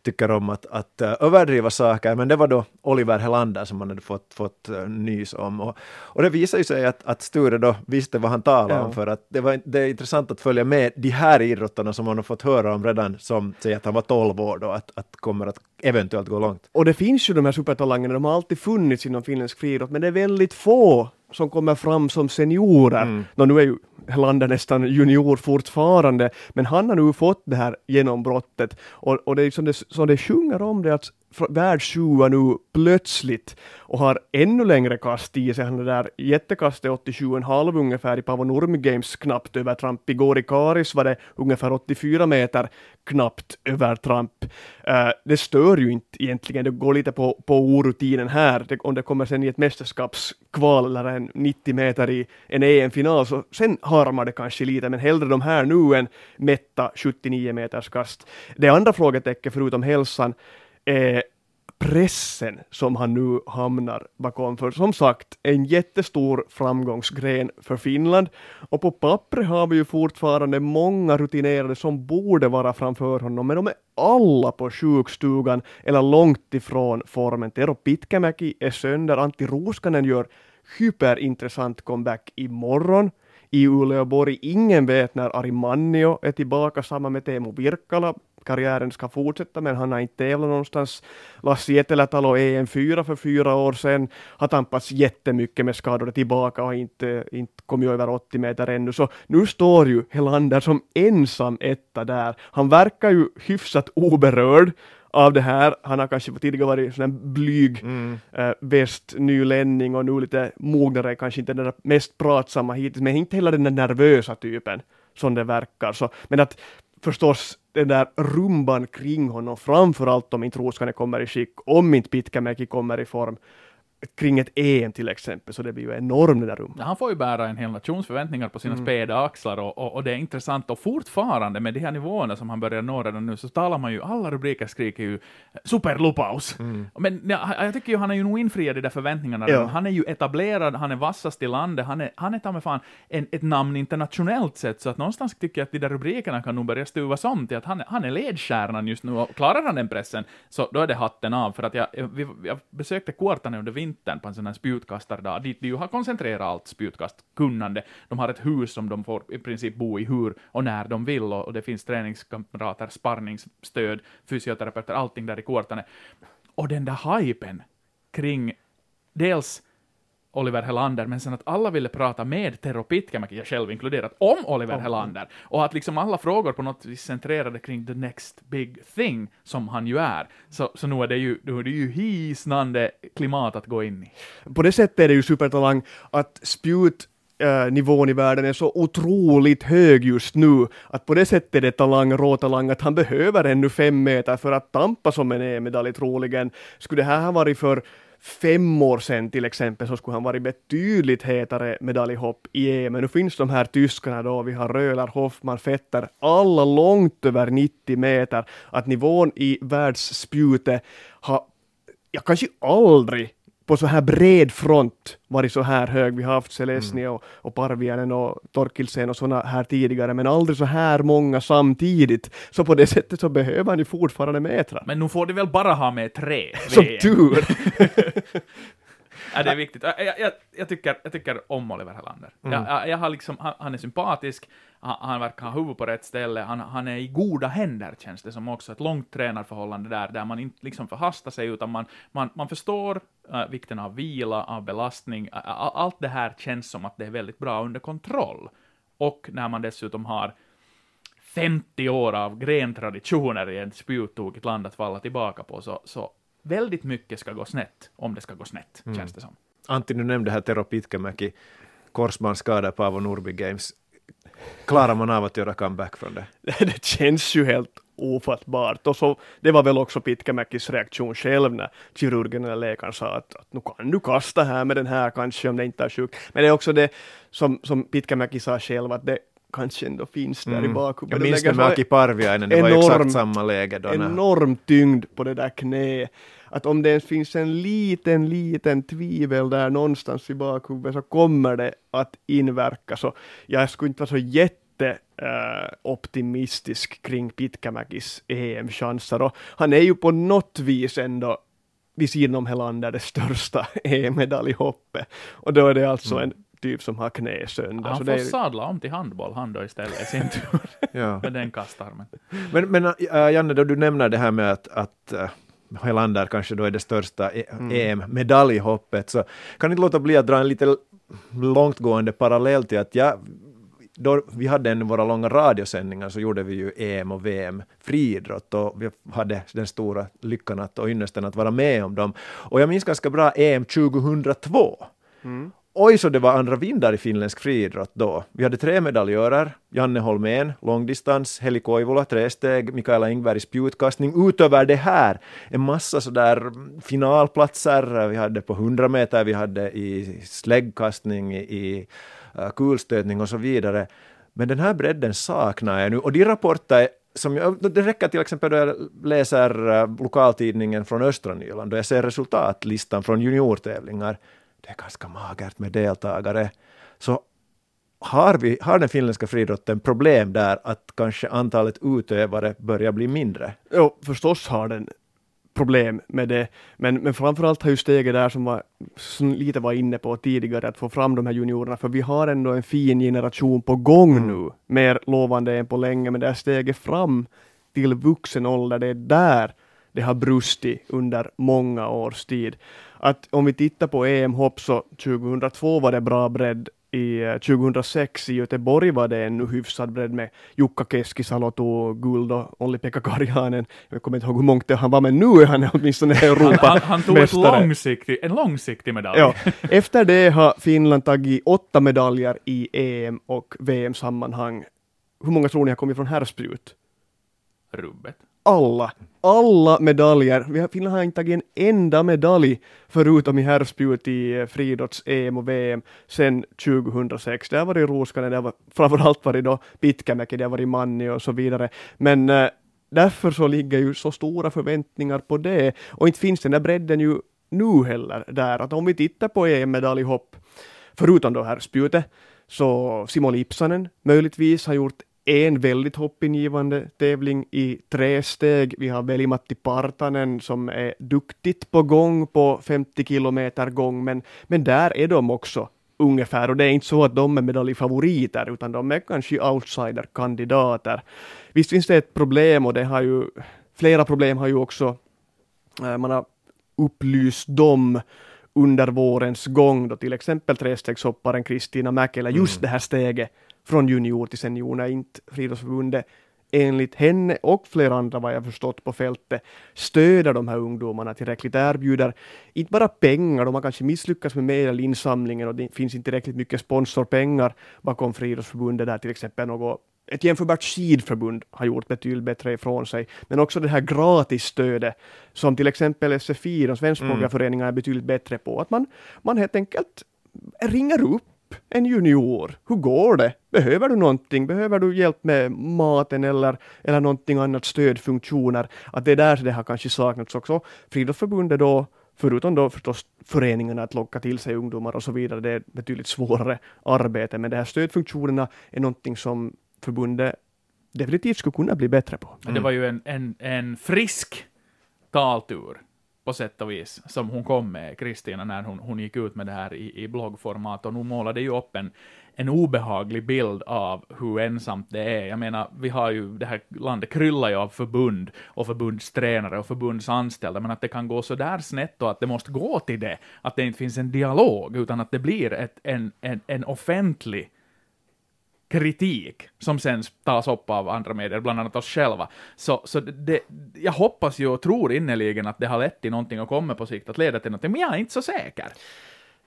tycker om att, att uh, överdriva saker, men det var då Oliver Helander som man hade fått, fått uh, nys om. Och, och det visar ju sig att, att Sture då visste vad han talade
Ja.
om, för att det, var, det är intressant att följa med de här idrottarna som man har fått höra om redan som säger att han var 12 år då, att, att kommer att eventuellt gå långt.
Och det finns ju de här supertalangerna, de har alltid funnits inom finländsk friidrott, men det är väldigt få som kommer fram som seniorer.
Mm.
Nå, nu är ju Helander nästan junior fortfarande, men han har nu fått det här genombrottet. Och, och det är som det, som det sjunger om det, att världssjua nu plötsligt och har ännu längre kast i sig. Han är där jättekastet 87,5 ungefär i Paavo Nurmi Games knappt övertramp. Igår i Karis var det ungefär 84 meter knappt övertramp. Uh, eh, det stör ju inte egentligen, det går lite på, på orutinen här. Det, om det kommer sen i ett mästerskapskval eller en 90 meter i en EM-final så sen harmar det kanske lite, men hellre de här nu än mätta 79 meters kast. Det andra frågetecken förutom hälsan är pressen som han nu hamnar bakom. För som sagt, en jättestor framgångsgren för Finland. Och på pappret har vi ju fortfarande många rutinerade som borde vara framför honom, men de är alla på sjukstugan eller långt ifrån formen. Tero Pitkämäki är sönder, Antti Roskanen gör hyperintressant comeback imorgon i Uleåborg. Ingen vet när Ari Mannio är tillbaka, samma med Teemu Virkkala karriären ska fortsätta, men han har inte tävlat någonstans. Lassi Etelätalo EM 4 för fyra år sedan, har tampats jättemycket med skador tillbaka och inte, inte kommit över 80 meter ännu, så nu står ju Helander som ensam etta där. Han verkar ju hyfsat oberörd av det här. Han har kanske tidigare varit sån här blyg
Mm.
äh, västnylänning och nu lite mognare, kanske inte den där mest pratsamma hittills, men inte heller den där nervösa typen som det verkar. Så, men att förstås den där rumban kring honom, framförallt om inte Roskanen kommer i skick, om inte Pitkämäki kommer i form, kring ett EM till exempel, så det blir ju enorm den där rumban.
Han får ju bära en hel nations förväntningar på sina
Mm.
späda axlar och, och, och det är intressant och fortfarande med de här nivåerna som han börjar nå redan nu så talar man ju, alla rubriker skriker ju superlupaus. Men ja, jag tycker ju han är ju nog infriad de där förväntningarna
Ja.
Han är ju etablerad, han är vassast i landet, han är, han är ta mig fan en, ett namn internationellt sett så att någonstans tycker jag att de där rubrikerna kan nog börja stuvas om till att han, är- han är ledstjärnan just nu och klarar han den pressen så då är det hatten av för att jag, jag, vi, jag besökte Kuortane under vintern på en sån här spjutkastardag dit de ju har koncentrerat allt spjutkastkunnande. De har ett hus som de får i princip bo i hur och när de vill och, det finns träningskamrater, sparringsstöd, fysioterapeuter, allting där i kortarna. Och den där hypen kring dels Oliver Helander, men sen att alla ville prata med Tero Pitkämäki, jag själv inkluderat, om Oliver Helander. Och att liksom alla frågor på något vis centrerade kring the next big thing, som han ju är. Så, så nu är det ju, nu är det ju hisnande klimat att gå in i.
På det sättet är det ju supertalang att spjut eh, nivån i världen är så otroligt hög just nu, att på det sättet är det talang, råtalang, att han behöver ännu fem meter för att tampa som en EM-medalj troligen. Skulle det här ha varit för fem år sedan till exempel så skulle han varit betydligt hetare medaljhopp i EM. Men nu finns de här tyskarna då, vi har Röhler, Hoffman, Fetter, alla långt över 90 meter. Att nivån i världsspjutet har, ja kanske aldrig på så här bred front varit så här hög. Vi har haft Selesny och, och Parvianen och Torkildsen och sådana här tidigare, men aldrig så här många samtidigt. Så på det sättet så behöver ju fortfarande metrar.
Men nu får de väl bara ha med tre [LAUGHS]
Som tur! [LAUGHS]
Ja, det är viktigt. Jag, jag, jag, tycker, jag tycker om Oliver Helander. Jag, jag, jag har liksom, han, han är sympatisk, han, verkar ha huvudet på rätt ställe, han, han är i goda händer känns det som också, ett långt tränarförhållande där, där man inte liksom förhastar sig, utan man, man, man förstår äh, vikten av vila, av belastning, ä- allt det här känns som att det är väldigt bra under kontroll. Och när man dessutom har 50 år av grentraditioner i ett spjuttokigt land att falla tillbaka på, så, så väldigt mycket ska gå snett, om det ska gå snett, känns det som.
Antti, du nämnde här Tero Pitkämäki, korsbandsskada på Avo Norrby Games. Klarar man av att göra comeback från det? [LAUGHS]
det känns ju helt ofattbart. Och så, det var väl också Pitkämäkis reaktion själv när kirurgen eller läkaren sa att, att nu kan du kasta här med den här kanske om det inte är sjuk. Men det är också det som, som Pitkämäki sa själv att det kanske ändå finns där i
Mm.
bakhuvudet.
Jag minns det med Aki Parviainen, det var exakt samma läge då.
enorm tyngd på det där knät. Att om det ens finns en liten, liten tvivel där någonstans i bakhuvudet så kommer det att inverka. Så jag skulle inte vara så jätte eh, optimistisk kring Pitkämäkis EM-chanser. Och han är ju på något vis ändå vid sidan om Helander det största [LAUGHS] EM-medaljhoppet. Och då är det alltså en typ som har knä sönder. så
Han
det
får
är,
sadla om till handboll, han då istället i sin tur, [LAUGHS]
Ja.
med den kastarmen.
Men, men äh, Janne, då du nämner det här med att, att äh, Helander kanske då är det största e- EM-medaljhoppet, så kan inte låta bli att dra en lite långtgående parallell till att jag då vi hade en våra långa radiosändningar så gjorde vi ju EM och VM friidrott och vi hade den stora lyckan att, och ynnesten att vara med om dem. Och jag minns ganska bra EM 2002. Oj, så det var andra vindar i finländsk friidrott då. Vi hade tre medaljörer, Janne Holmén, långdistans, Heli Koivula, tresteg, Mikaela Ingberg, spjutkastning. Utöver det här, en massa sådär finalplatser, vi hade på 100 meter, vi hade i släggkastning, i, eh, kulstötning och så vidare. Men den här bredden saknar jag nu, och de rapporter som jag, det räcker till exempel då jag läser eh, lokaltidningen från östra Nyland, då jag ser resultatlistan från juniortävlingar det är ganska magert med deltagare. Så har, vi, har den finländska friidrotten problem där att kanske antalet utövare börjar bli mindre?
Jo, förstås har den problem med det, men, men framförallt har ju steget där som, var, som lite var inne på tidigare, att få fram de här juniorerna, för vi har ändå en fin generation på gång nu, mer lovande än på länge, men det här steget fram till vuxen ålder, det är där det har brustit under många års tid. Att om vi tittar på EM-hopp så 2002 var det bra bredd i 2006 i Göteborg var det en hyfsad bredd med Jukka Keskisalo tog guld och Olli-Pekka Karjanen. Jag kommer inte ihåg hur mångt han var, men nu är han [LAUGHS] åtminstone Europa
Han, han, han tog ett långsiktig, en långsiktig medalj.
Ja. Efter det har Finland tagit åtta medaljer i EM och VM-sammanhang. Hur många tror ni har kommit från herrspjut?
Rubbet.
Alla, alla medaljer. Vi har, Finland har inte tagit en enda medalj förutom i herrspjut i eh, friidrotts EM och VM sedan 2006. Det har varit Roskanen, det har varit, [LAUGHS] framförallt varit då Pitkämäki, det har varit Manni och så vidare. Men äh, därför så ligger ju så stora förväntningar på det och inte finns den där bredden ju nu heller där. Att om vi tittar på EM-medaljhopp, förutom då herrspjutet, så Simon Lipsanen möjligtvis har gjort en väldigt hoppingivande tävling i tre steg. Vi har Veli-Matti Partanen som är duktigt på gång på 50 kilometer gång, men, men där är de också ungefär, och det är inte så att de är medaljfavoriter, utan de är kanske outsider-kandidater. Visst finns det ett problem och det har ju, flera problem har ju också, äh, man har upplyst dem under vårens gång då till exempel trestegshopparen Kristina Mäkelä, just mm. det här steget från junior till senior när inte Friidrottsförbundet enligt henne och flera andra vad jag förstått på fältet stöder de här ungdomarna tillräckligt, erbjuder inte bara pengar, de har kanske misslyckats med medelinsamlingen och det finns inte tillräckligt mycket sponsorpengar bakom Friidrottsförbundet där till exempel något ett jämförbart skidförbund har gjort betydligt bättre ifrån sig, men också det här gratisstödet som till exempel SFI, de svenskspråkiga mm. föreningarna, är betydligt bättre på. Att man, man helt enkelt ringer upp en junior. Hur går det? Behöver du någonting? Behöver du hjälp med maten eller, eller någonting annat, stödfunktioner? Att det är där det har kanske saknats också. Friidrottsförbundet då, förutom då förstås föreningarna att locka till sig ungdomar och så vidare, det är ett betydligt svårare arbete, men de här stödfunktionerna är någonting som förbundet definitivt skulle kunna bli bättre på.
Mm. Det var ju en, en, en frisk taltur på sätt och vis, som hon kom med, Kristina, när hon, hon gick ut med det här i, i bloggformat, och hon målade ju upp en, en obehaglig bild av hur ensamt det är. Jag menar, vi har ju, det här landet kryllar ju av förbund och förbundstränare och förbundsanställda, men att det kan gå så där snett och att det måste gå till det, att det inte finns en dialog, utan att det blir ett, en, en, en offentlig kritik som sen tas upp av andra medier, bland annat oss själva. Så, så det, jag hoppas ju och tror innerligen att det har lett till någonting och kommer på sikt att leda till någonting, men jag är inte så säker.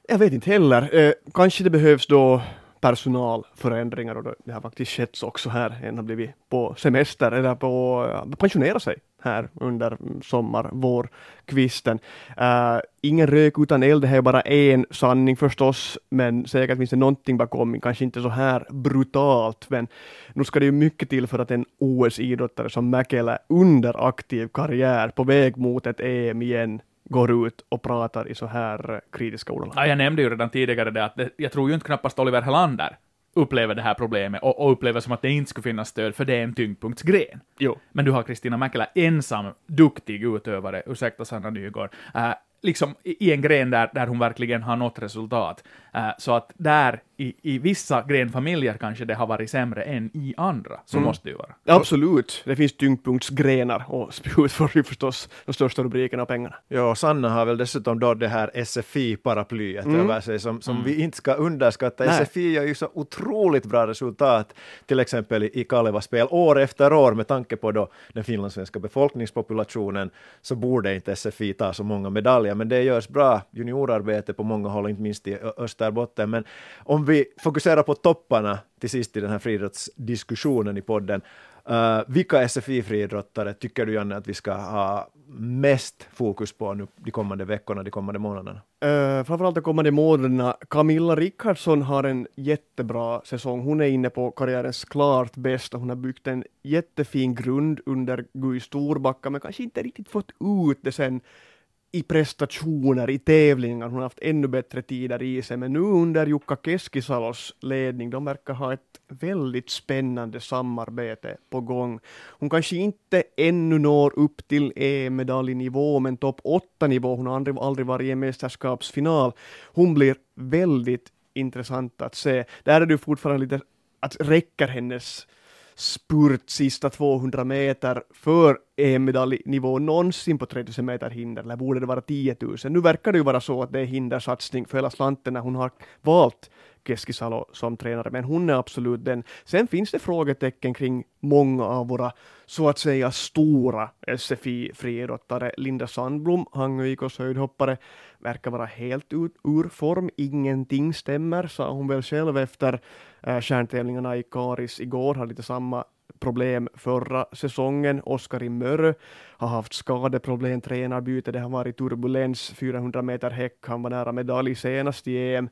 Jag vet inte heller. Eh, kanske det behövs då personalförändringar och det har faktiskt skett också här. En har blivit på semester eller på pensionera sig här under sommar, vår, kvisten. Uh, eh, ingen rök utan eld, det här är bara en sanning förstås, men säkert finns det någonting bakom, kanske inte så här brutalt, men nu ska det ju mycket till för att en OS-idrottare som Mäkelä under aktiv karriär på väg mot ett EM igen går ut och pratar i så här kritiska ordalag.
Ja, jag nämnde ju redan tidigare det att det, jag tror ju inte knappast Oliver Helander upplever det här problemet och, och upplever som att det inte skulle finnas stöd, för det är en tyngdpunktsgren.
Jo.
Men du har Kristina Mäkelä, ensam duktig utövare, ursäkta Sandra Nygård, äh, liksom i en gren där, där hon verkligen har nått resultat. Uh, så att där, i, i vissa grenfamiljer kanske det har varit sämre än i andra. Så mm. måste det ju vara.
Absolut. Det finns tyngdpunktsgrenar och spjut får ju förstås de största rubrikerna och pengarna.
Ja, Sanna har väl dessutom då det här SFI-paraplyet mm. över sig som, som mm. vi inte ska underskatta. Nej. SFI gör ju så otroligt bra resultat, till exempel i, Kaleva-spel, år efter år med tanke på då den finlandssvenska befolkningspopulationen så borde inte SFI ta så många medaljer, men det görs bra juniorarbete på många håll, inte minst i Österbotten. Men om vi fokuserar på topparna till sist i den här friidrottsdiskussionen i podden. Uh, vilka SFI-friidrottare tycker du, Janne, att vi ska ha mest fokus på nu de kommande veckorna, de kommande månaderna?
Uh, framförallt de kommande månaderna. Camilla Rickardsson har en jättebra säsong. Hon är inne på karriärens klart bästa. Hon har byggt en jättefin grund under Gui Storbacka, men kanske inte riktigt fått ut det sen i prestationer, i tävlingar. Hon har haft ännu bättre tider i sig, men nu under Jukka Keskisalos ledning, de verkar ha ett väldigt spännande samarbete på gång. Hon kanske inte ännu når upp till EM-medaljnivå, men topp 8-nivå. Hon har aldrig, aldrig varit i en mästerskapsfinal. Hon blir väldigt intressant att se. Där är det fortfarande lite att räcker hennes spurt sista 200 meter för EM-medaljnivå någonsin på 3000 meter hinder, eller borde det vara 10 000? Nu verkar det ju vara så att det är hindersatsning för hela slanten när hon har valt Keskisalo som tränare, men hon är absolut den. Sen finns det frågetecken kring många av våra så att säga stora SFI-friidrottare. Linda Sandblom, Hangö höjdhoppare, verkar vara helt ut, ur form. Ingenting stämmer, sa hon väl själv efter äh, stjärntävlingarna i Karis igår, har lite samma problem förra säsongen. Oskar i Mörö har haft skadeproblem, tränarbyte, det har varit turbulens, 400 meter häck, han var nära medalj senast i EM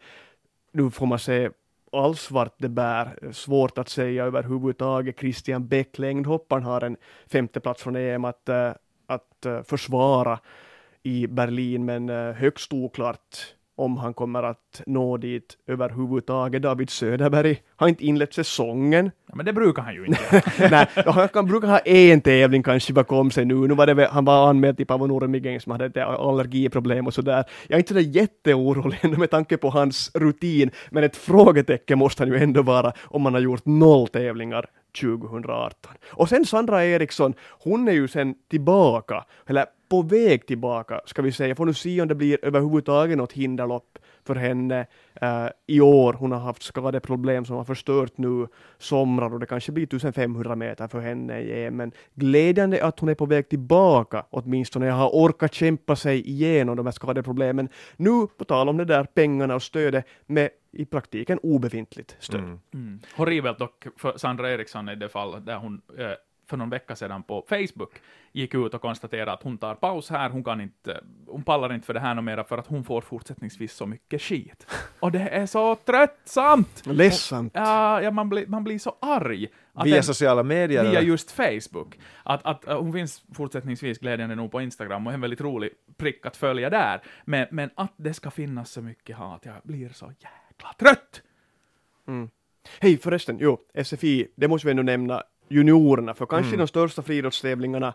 nu får man se alls vart det bär. Svårt att säga överhuvudtaget. Christian Bäck, längdhopparen, har en femteplats från EM att, eh, att eh, försvara i Berlin, men eh, högst oklart om han kommer att nå dit överhuvudtaget. David Söderberg har inte inlett säsongen.
Ja, men det brukar han ju inte. [LAUGHS]
Nej, han kan, brukar ha en tävling kanske bakom sig nu. Nu var det han var anmäld till Paavo Nurmigeng som hade ett allergiproblem och sådär. Jag är inte så jätteorolig [LAUGHS] med tanke på hans rutin, men ett frågetecken måste han ju ändå vara om man har gjort noll tävlingar 2018. Och sen Sandra Eriksson, hon är ju sen tillbaka, eller på väg tillbaka, ska vi säga. Får nu se om det blir överhuvudtaget något hinderlopp för henne uh, i år. Hon har haft skadeproblem som har förstört nu somrar och det kanske blir 1500 meter för henne i EM. Men glädjande att hon är på väg tillbaka åtminstone. Jag har orkat kämpa sig igenom de här skadeproblemen. Nu, på tal om det där pengarna och stödet, med i praktiken obefintligt stöd. Mm.
Mm. Horribelt dock för Sandra Eriksson i det fallet där hon eh, för någon vecka sedan på Facebook gick ut och konstaterade att hon tar paus här, hon kan inte, hon pallar inte för det här mera för att hon får fortsättningsvis så mycket skit. Och det är så tröttsamt!
Ledsamt.
Ja, ja man, blir, man blir så arg.
via den, sociala medier?
Via just Facebook. Att, att, att, hon finns fortsättningsvis glädjande nog på Instagram och är en väldigt rolig prick att följa där. Men, men att det ska finnas så mycket hat, jag blir så jäkla trött!
Mm. Hej förresten, jo, SFI, det måste vi ändå nämna, juniorerna, för kanske mm. de största friidrottstävlingarna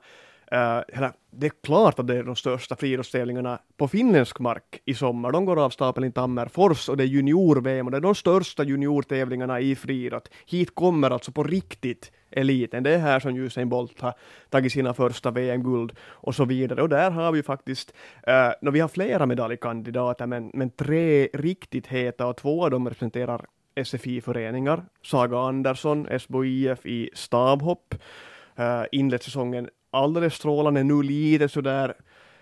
Uh, det är klart att det är de största friidrottstävlingarna på finländsk mark i sommar. De går av stapeln i Tammerfors och det är junior-VM och det är de största juniortävlingarna i friidrott. Hit kommer alltså på riktigt eliten. Det är här som Usain Bolt har tagit sina första VM-guld och så vidare. Och där har vi faktiskt, uh, vi har flera medaljkandidater, men, men tre riktigt heta och två av dem representerar SFI-föreningar. Saga Andersson, Esbo IF i stavhopp, uh, eh, inlett säsongen alldeles strålande, nu lite sådär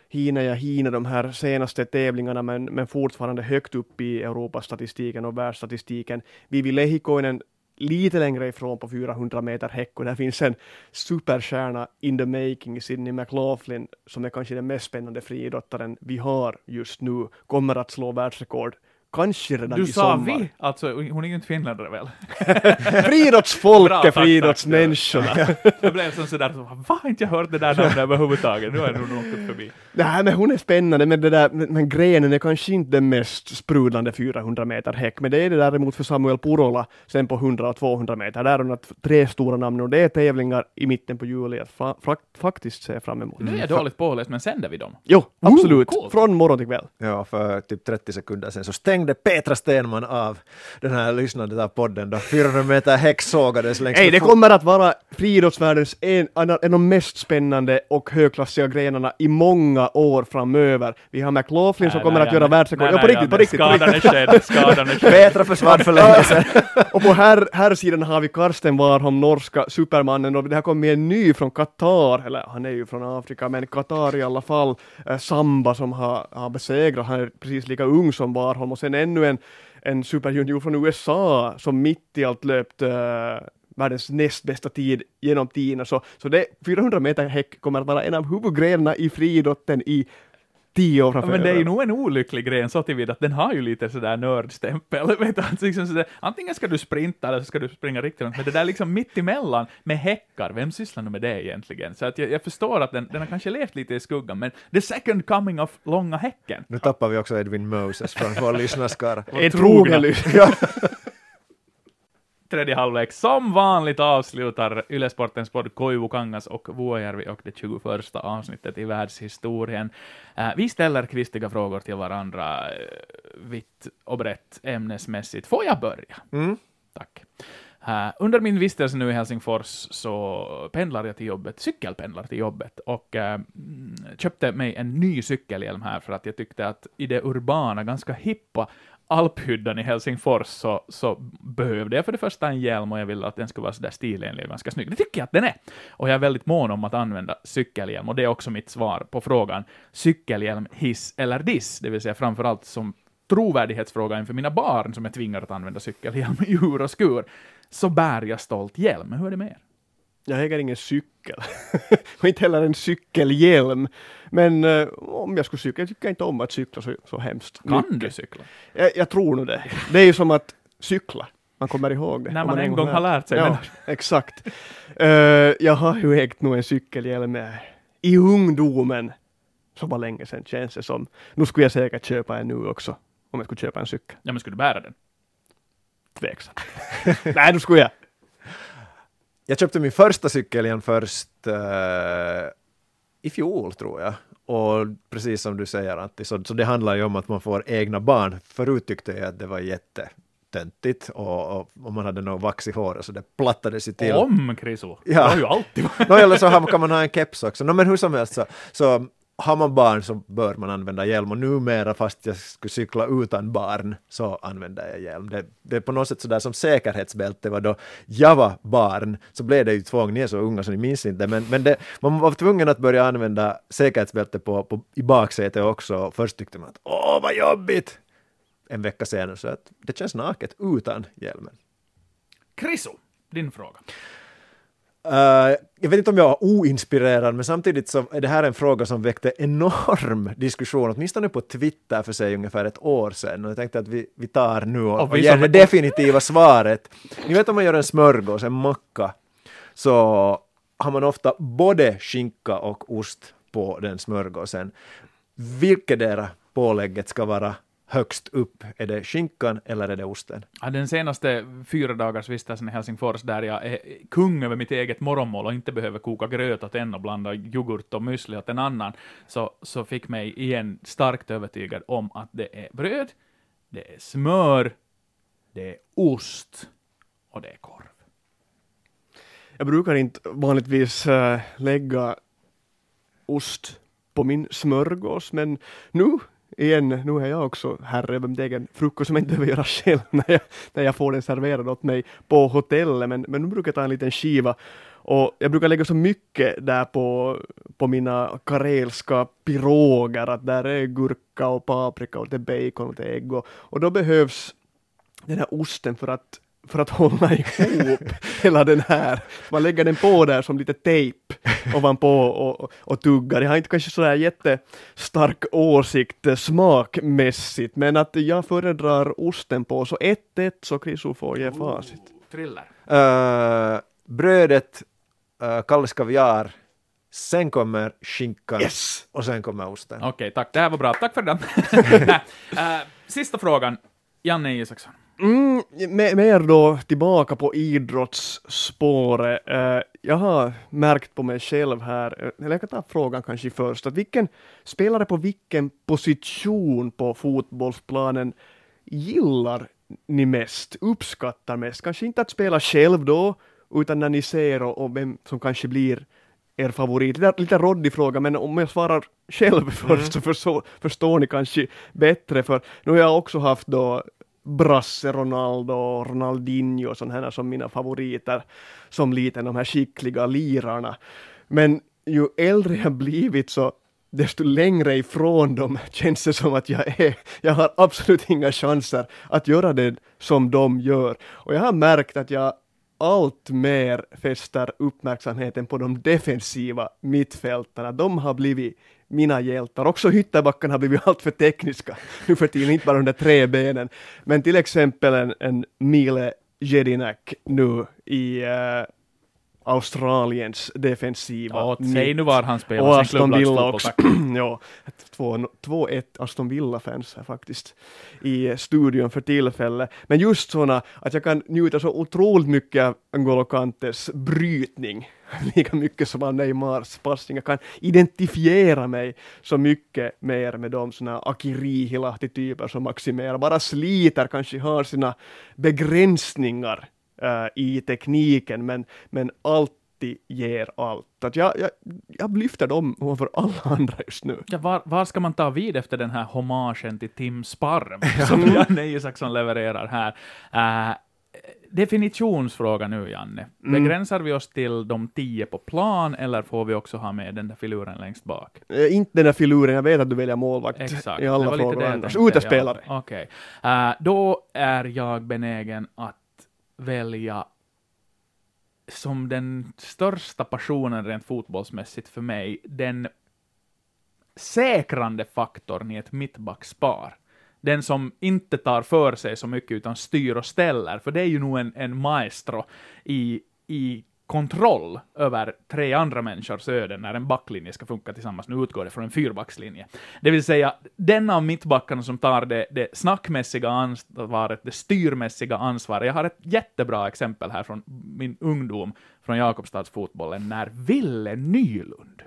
hinner jag hinner de här senaste tävlingarna men, men fortfarande högt upp i Europastatistiken och världsstatistiken. Vivi Lehikoinen lite längre ifrån på 400 meter häck och där finns en superstjärna in the making, Sidney McLaughlin, som är kanske den mest spännande friidrottaren vi har just nu, kommer att slå världsrekord. Kanske redan
du
i sommar.
Du sa vi, alltså hon är ju inte finländare väl? [LAUGHS]
Friidrottsfolket, friidrottsmänniskorna.
jag blev som sådär, så, har inte jag hört det där namnet [LAUGHS] överhuvudtaget? Nu har jag nog åkt förbi.
Nej, men hon är spännande, men det där, men grenen är kanske inte den mest sprudlande 400 meter häck, men det är det däremot för Samuel Purola, sen på 100 och 200 meter. Där har hon tre stora namn och det är tävlingar i mitten på juli att fa fa faktiskt se fram emot.
Nu är jag dåligt påläst, men sänder vi dem?
Jo, absolut. Ooh, cool. Från morgon till kväll.
Ja, för typ 30 sekunder sen så stäng stängde Petra Stenman av den här lyssnandet av podden då 400 meter häck sågades längs
Nej, det kommer att vara friidrottsvärldens en, en av de mest spännande och högklassiga grenarna i många år framöver. Vi har McLaughlin som kommer att göra världsrekord. Ja, på riktigt, på riktigt.
Skadan är skedd, skadan är skedd.
Petra försvann för länge sedan. [LAUGHS]
och på här, här sidan har vi Karsten Warholm, norska supermannen, och det har kommit en ny från Qatar, eller han är ju från Afrika, men Qatar i alla fall, eh, Samba som har, har besegrat, han är precis lika ung som Warholm, och sen ännu en, en superjunior från USA som mitt i allt löpt uh, världens näst bästa tid genom tiderna. Så, så det 400 meter häck kommer att vara en av huvudgrenarna i friidrotten i tio år framför.
Men det är ju nog en olycklig gren så tillvida att den har ju lite sådär nördstämpel. [LAUGHS] Vet du, liksom sådär, antingen ska du sprinta eller så ska du springa riktigt långt, men det där liksom mitt emellan med häckar, vem sysslar nu med det egentligen? Så att jag, jag förstår att den, den har kanske levt lite i skuggan, men the second coming of långa häcken.
Nu tappar vi också Edwin Moses från vår lyssnarskara.
Är trogen. [LAUGHS]
tredje halvlek. Som vanligt avslutar Ylesportens podd Koivu Kangas och Vuojärvi och det 21 avsnittet i världshistorien. Uh, vi ställer kvistiga frågor till varandra, uh, vitt och brett ämnesmässigt. Får jag börja?
Mm.
Tack. Uh, under min vistelse nu i Helsingfors så pendlar jag till jobbet, cykelpendlar till jobbet, och uh, köpte mig en ny cykelhjälm här för att jag tyckte att i det urbana, ganska hippa alphyddan i Helsingfors så, så behövde jag för det första en hjälm och jag ville att den skulle vara sådär stilenlig och ganska snygg. Det tycker jag att den är. Och jag är väldigt mån om att använda cykelhjälm och det är också mitt svar på frågan cykelhjälm, hiss eller diss, det vill säga framförallt som trovärdighetsfråga inför mina barn som är tvingade att använda cykelhjälm i ur och skur, så bär jag stolt hjälm. Men hur är det med er?
Jag äger ingen cykel. [LAUGHS] och inte heller en cykelhjälm. Men uh, om jag skulle cykla, jag tycker inte om att cykla så, så hemskt
Kan
mycket.
du cykla?
Jag, jag tror nog det. Det är ju som att cykla. Man kommer ihåg det.
När
Om
man en gång har lärt sig.
Ja, [LAUGHS] exakt. Uh, jag har ju ägt nog en cykelhjälm eh, i ungdomen. Så var länge sedan känns det som. Nu skulle jag säkert köpa en nu också. Om jag skulle köpa en cykel.
ja, men skulle du bära den?
Tveksamt. [LAUGHS] Nej, då skulle jag.
Jag köpte min första cykelhjälm först eh, i fjol, tror jag. Och precis som du säger, Antti, så, så det handlar ju om att man får egna barn. Förut tyckte jag att det var jättetöntigt och, och, och man hade något vax i håret så det plattades ju till.
Om, Kriso.
Ja.
Det har ju alltid varit.
Nå, eller så kan man ha en keps också. Nå, men hur som helst så, så har man barn så bör man använda hjälm och numera fast jag skulle cykla utan barn så använder jag hjälm. Det, det är på något sätt sådär som säkerhetsbälte var då jag var barn så blev det ju tvång, ni är så unga så ni minns inte men, men det, man var tvungen att börja använda säkerhetsbälte på, på, i baksätet också. Först tyckte man att åh vad jobbigt! En vecka senare så att det känns naket utan hjälmen.
Kriso, din fråga.
Uh, jag vet inte om jag var oinspirerad, men samtidigt så är det här en fråga som väckte enorm diskussion, åtminstone på Twitter för sig ungefär ett år sedan. Och jag tänkte att vi, vi tar nu och,
Och
och ger det definitiva svaret. Ni vet om man gör en smörgås, en macka, så har man ofta både skinka och ost på den smörgåsen. Vilket pålägget ska vara högst upp? Är det skinkan eller är det osten?
Ja, den senaste fyra dagars vistelsen i Helsingfors, där jag är kung över mitt eget morgonmål och inte behöver koka gröt åt en och blanda yoghurt och müsli åt en annan, så, så fick mig igen starkt övertygad om att det är bröd, det är smör, det är ost och det är korv.
Jag brukar inte vanligtvis äh, lägga ost på min smörgås, men nu igen, nu är jag också herre över min egen frukost som jag inte behöver göra själv [LAUGHS] när jag, när jag får den serverad åt mig på hotellet, men, men nu brukar jag ta en liten skiva och jag brukar lägga så mycket där på, på mina karelska piroger, att där är gurka och paprika och det är bacon och det är ägg och, och då behövs den här osten för att för att [LAUGHS] hålla ihop hela den här. Man lägger den på där som lite tejp ovanpå och, och, och tuggar. Jag har inte kanske sådär jättestark åsikt eh, smakmässigt, men att jag föredrar osten på. Så 1-1 så Krisu får ge facit.
Thriller.
Uh, brödet, uh, Kalles kaviar, sen kommer skinkan
Yes!
och sen kommer osten.
Okej, tack. Det här var bra. Tack för. Nej, [LAUGHS] eh, sista frågan. Janne Isaksson.
Mm, me- mer då tillbaka på idrottsspåret. Eh, jag har märkt på mig själv här, eh, eller jag kan ta frågan kanske först, att vilken spelare på vilken position på fotbollsplanen gillar ni mest, uppskattar mest? Kanske inte att spela själv då, utan när ni ser och, och vem som kanske blir er favorit. Lite, lite råddig fråga, men om jag svarar själv [LAUGHS] först så förstår, förstår ni kanske bättre, för nu har jag också haft då Brasse, Ronaldo, och Ronaldinho och sådana här som mina favoriter som liten, de här skickliga lirarna. Men ju äldre jag blivit så desto längre ifrån dem känns det som att jag är. Jag har absolut inga chanser att göra det som de gör. Och jag har märkt att jag allt mer fäster uppmärksamheten på de defensiva mittfältarna. De har blivit mina hjältar. Också ytterbackarna har blivit allt för tekniska nu för tiden, inte bara de där tre benen. Men till exempel en, en Mile Jedinak nu i eh, Australiens defensiva
Ja, säg nu var han spelar
Och Aston Villa också. [CLEARS THROAT] ja, två- 2-1 Aston Villa-fans här faktiskt i studion för tillfället. Men just sådana att jag kan njuta så otroligt mycket av N'Golo Kantes brytning, [LAUGHS] lika mycket som av Neymars passning. Jag kan identifiera mig så mycket mer med de sådana Akirihilahti-typer som maximerar, bara sliter, kanske har sina begränsningar eh, i tekniken, men, men alltid ger allt. Att jag, jag, jag lyfter dem över alla andra just nu.
Ja, var, var ska man ta vid efter den här hommagen till Tim Sparm [LAUGHS] som Janne Isaksson levererar här? Uh, definitionsfråga nu, Janne.
Mm.
Begränsar vi oss till de tio på plan, eller får vi också ha med den där filuren längst bak?
Eh, inte den där filuren, jag vet att du väljer målvakt
Exakt.
i alla frågor annars. Utespelare.
Ja, Okej. Eh, då är jag benägen att välja som den största passionen rent fotbollsmässigt för mig, den säkrande faktorn i ett mittbackspar. Den som inte tar för sig så mycket utan styr och ställer, för det är ju nog en, en maestro i, i kontroll över tre andra människors öden när en backlinje ska funka tillsammans. Nu utgår det från en fyrbackslinje. Det vill säga, den av mittbackarna som tar det, det snackmässiga ansvaret, det styrmässiga ansvaret. Jag har ett jättebra exempel här från min ungdom, från Jakobstadsfotbollen, när Ville Nylund,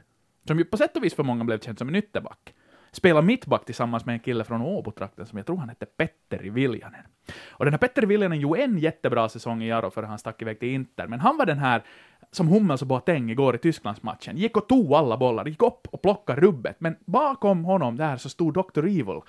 som ju på sätt och vis för många blev känd som en ytterback, spelade mittback tillsammans med en kille från Åbotrakten som jag tror han hette Petteri Viljanen. Och den här Petteri Viljanen gjorde en jättebra säsong i Jaro före han stack iväg till Inter, men han var den här som Hummels och Boateng igår i Tysklandsmatchen, gick och tog alla bollar, gick upp och plockade rubbet, men bakom honom där så stod Dr. Evil,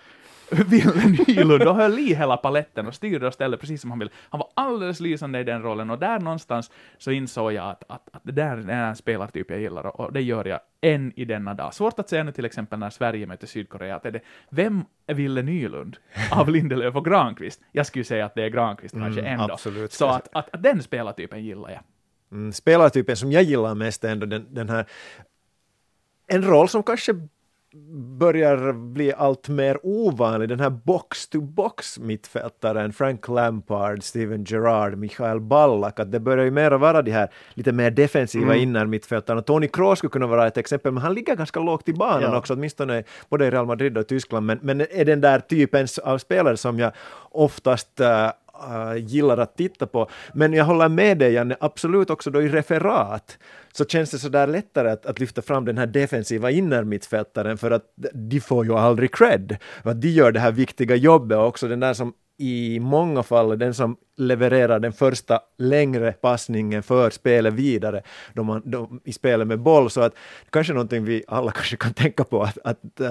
Ville Nylund och höll i hela paletten och styrde och ställde precis som han ville. Han var alldeles lysande i den rollen och där någonstans så insåg jag att, att, att det där är en spelartyp jag gillar och, och det gör jag än i denna dag. Svårt att säga nu till exempel när Sverige möter Sydkorea, att är det, vem är Ville Nylund av Lindelöf och Granqvist? Jag skulle säga att det är Granqvist kanske
Mm,
ändå.
absolut.
Så att, att, att den spelartypen gillar jag.
Mm, spelartypen som jag gillar mest är ändå den, den här en roll som kanske börjar bli allt mer ovanlig, den här box-to-box mittfältaren Frank Lampard, Steven Gerrard, Michael Ballack, att det börjar ju mer vara de här lite mer defensiva
Mm.
innermittfältarna. Tony Kroos skulle kunna vara ett exempel, men han ligger ganska lågt i banan
Ja.
också, åtminstone både i Real Madrid och Tyskland, men, men är den där typen av spelare som jag oftast uh, gillar att titta på. Men jag håller med dig Janne, absolut också då i referat så känns det så där lättare att, att lyfta fram den här defensiva innermittfältaren för att de får ju aldrig cred. För att de gör det här viktiga jobbet och också den där som i många fall är den som levererar den första längre passningen för spelet vidare då man, då, i spelet med boll. Så att kanske någonting vi alla kanske kan tänka på att, att uh,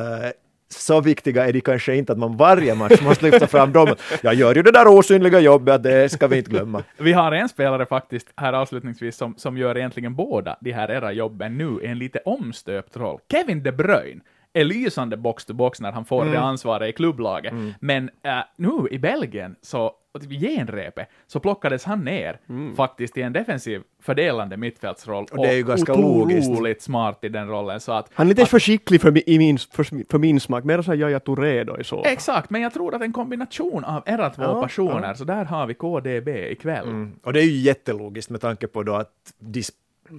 så viktiga är de kanske inte att man varje match måste lyfta fram dem. Jag gör ju det där osynliga jobbet, det ska vi inte glömma.
Vi har en spelare faktiskt här avslutningsvis som, som gör egentligen båda de här era jobben nu i en lite omstöpt roll. Kevin De Bruyne är lysande box-to-box när han får det ansvaret i klubblaget, men äh, nu i Belgien så i genrepet så plockades han ner faktiskt i en defensiv fördelande mittfältsroll
Och det är ju ganska
otroligt
logiskt.
smart i den rollen så att
Han är lite för skicklig för, i min, för, för min smak, mer såhär Yahya Touré då i så.
Exakt, men jag tror att en kombination av era två
Ja,
passioner, så där har vi KDB ikväll.
Mm. Och det är ju jättelogiskt med tanke på då att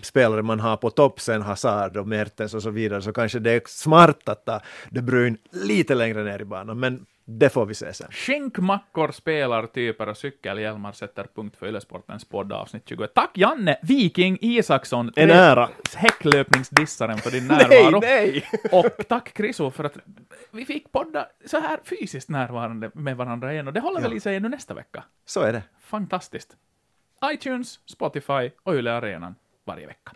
spelare man har på topp sen Hazard och Mertens och så vidare så kanske det är smart att ta De Bruyne lite längre ner i banan men det får vi se sen.
Skinkmackor, spelartyper och cykelhjälmar sätter punkt för Ylesportens podd avsnitt 21. Tack Janne Viking Isaksson,
En ära.
häcklöpningsdissaren för din [LAUGHS] närvaro.
nej! [LAUGHS]
Och tack Kriso för att vi fick podda så här fysiskt närvarande med varandra igen och det håller väl i sig ännu nästa vecka.
Så är det.
Fantastiskt. iTunes, Spotify och Yle Arenan varje vecka.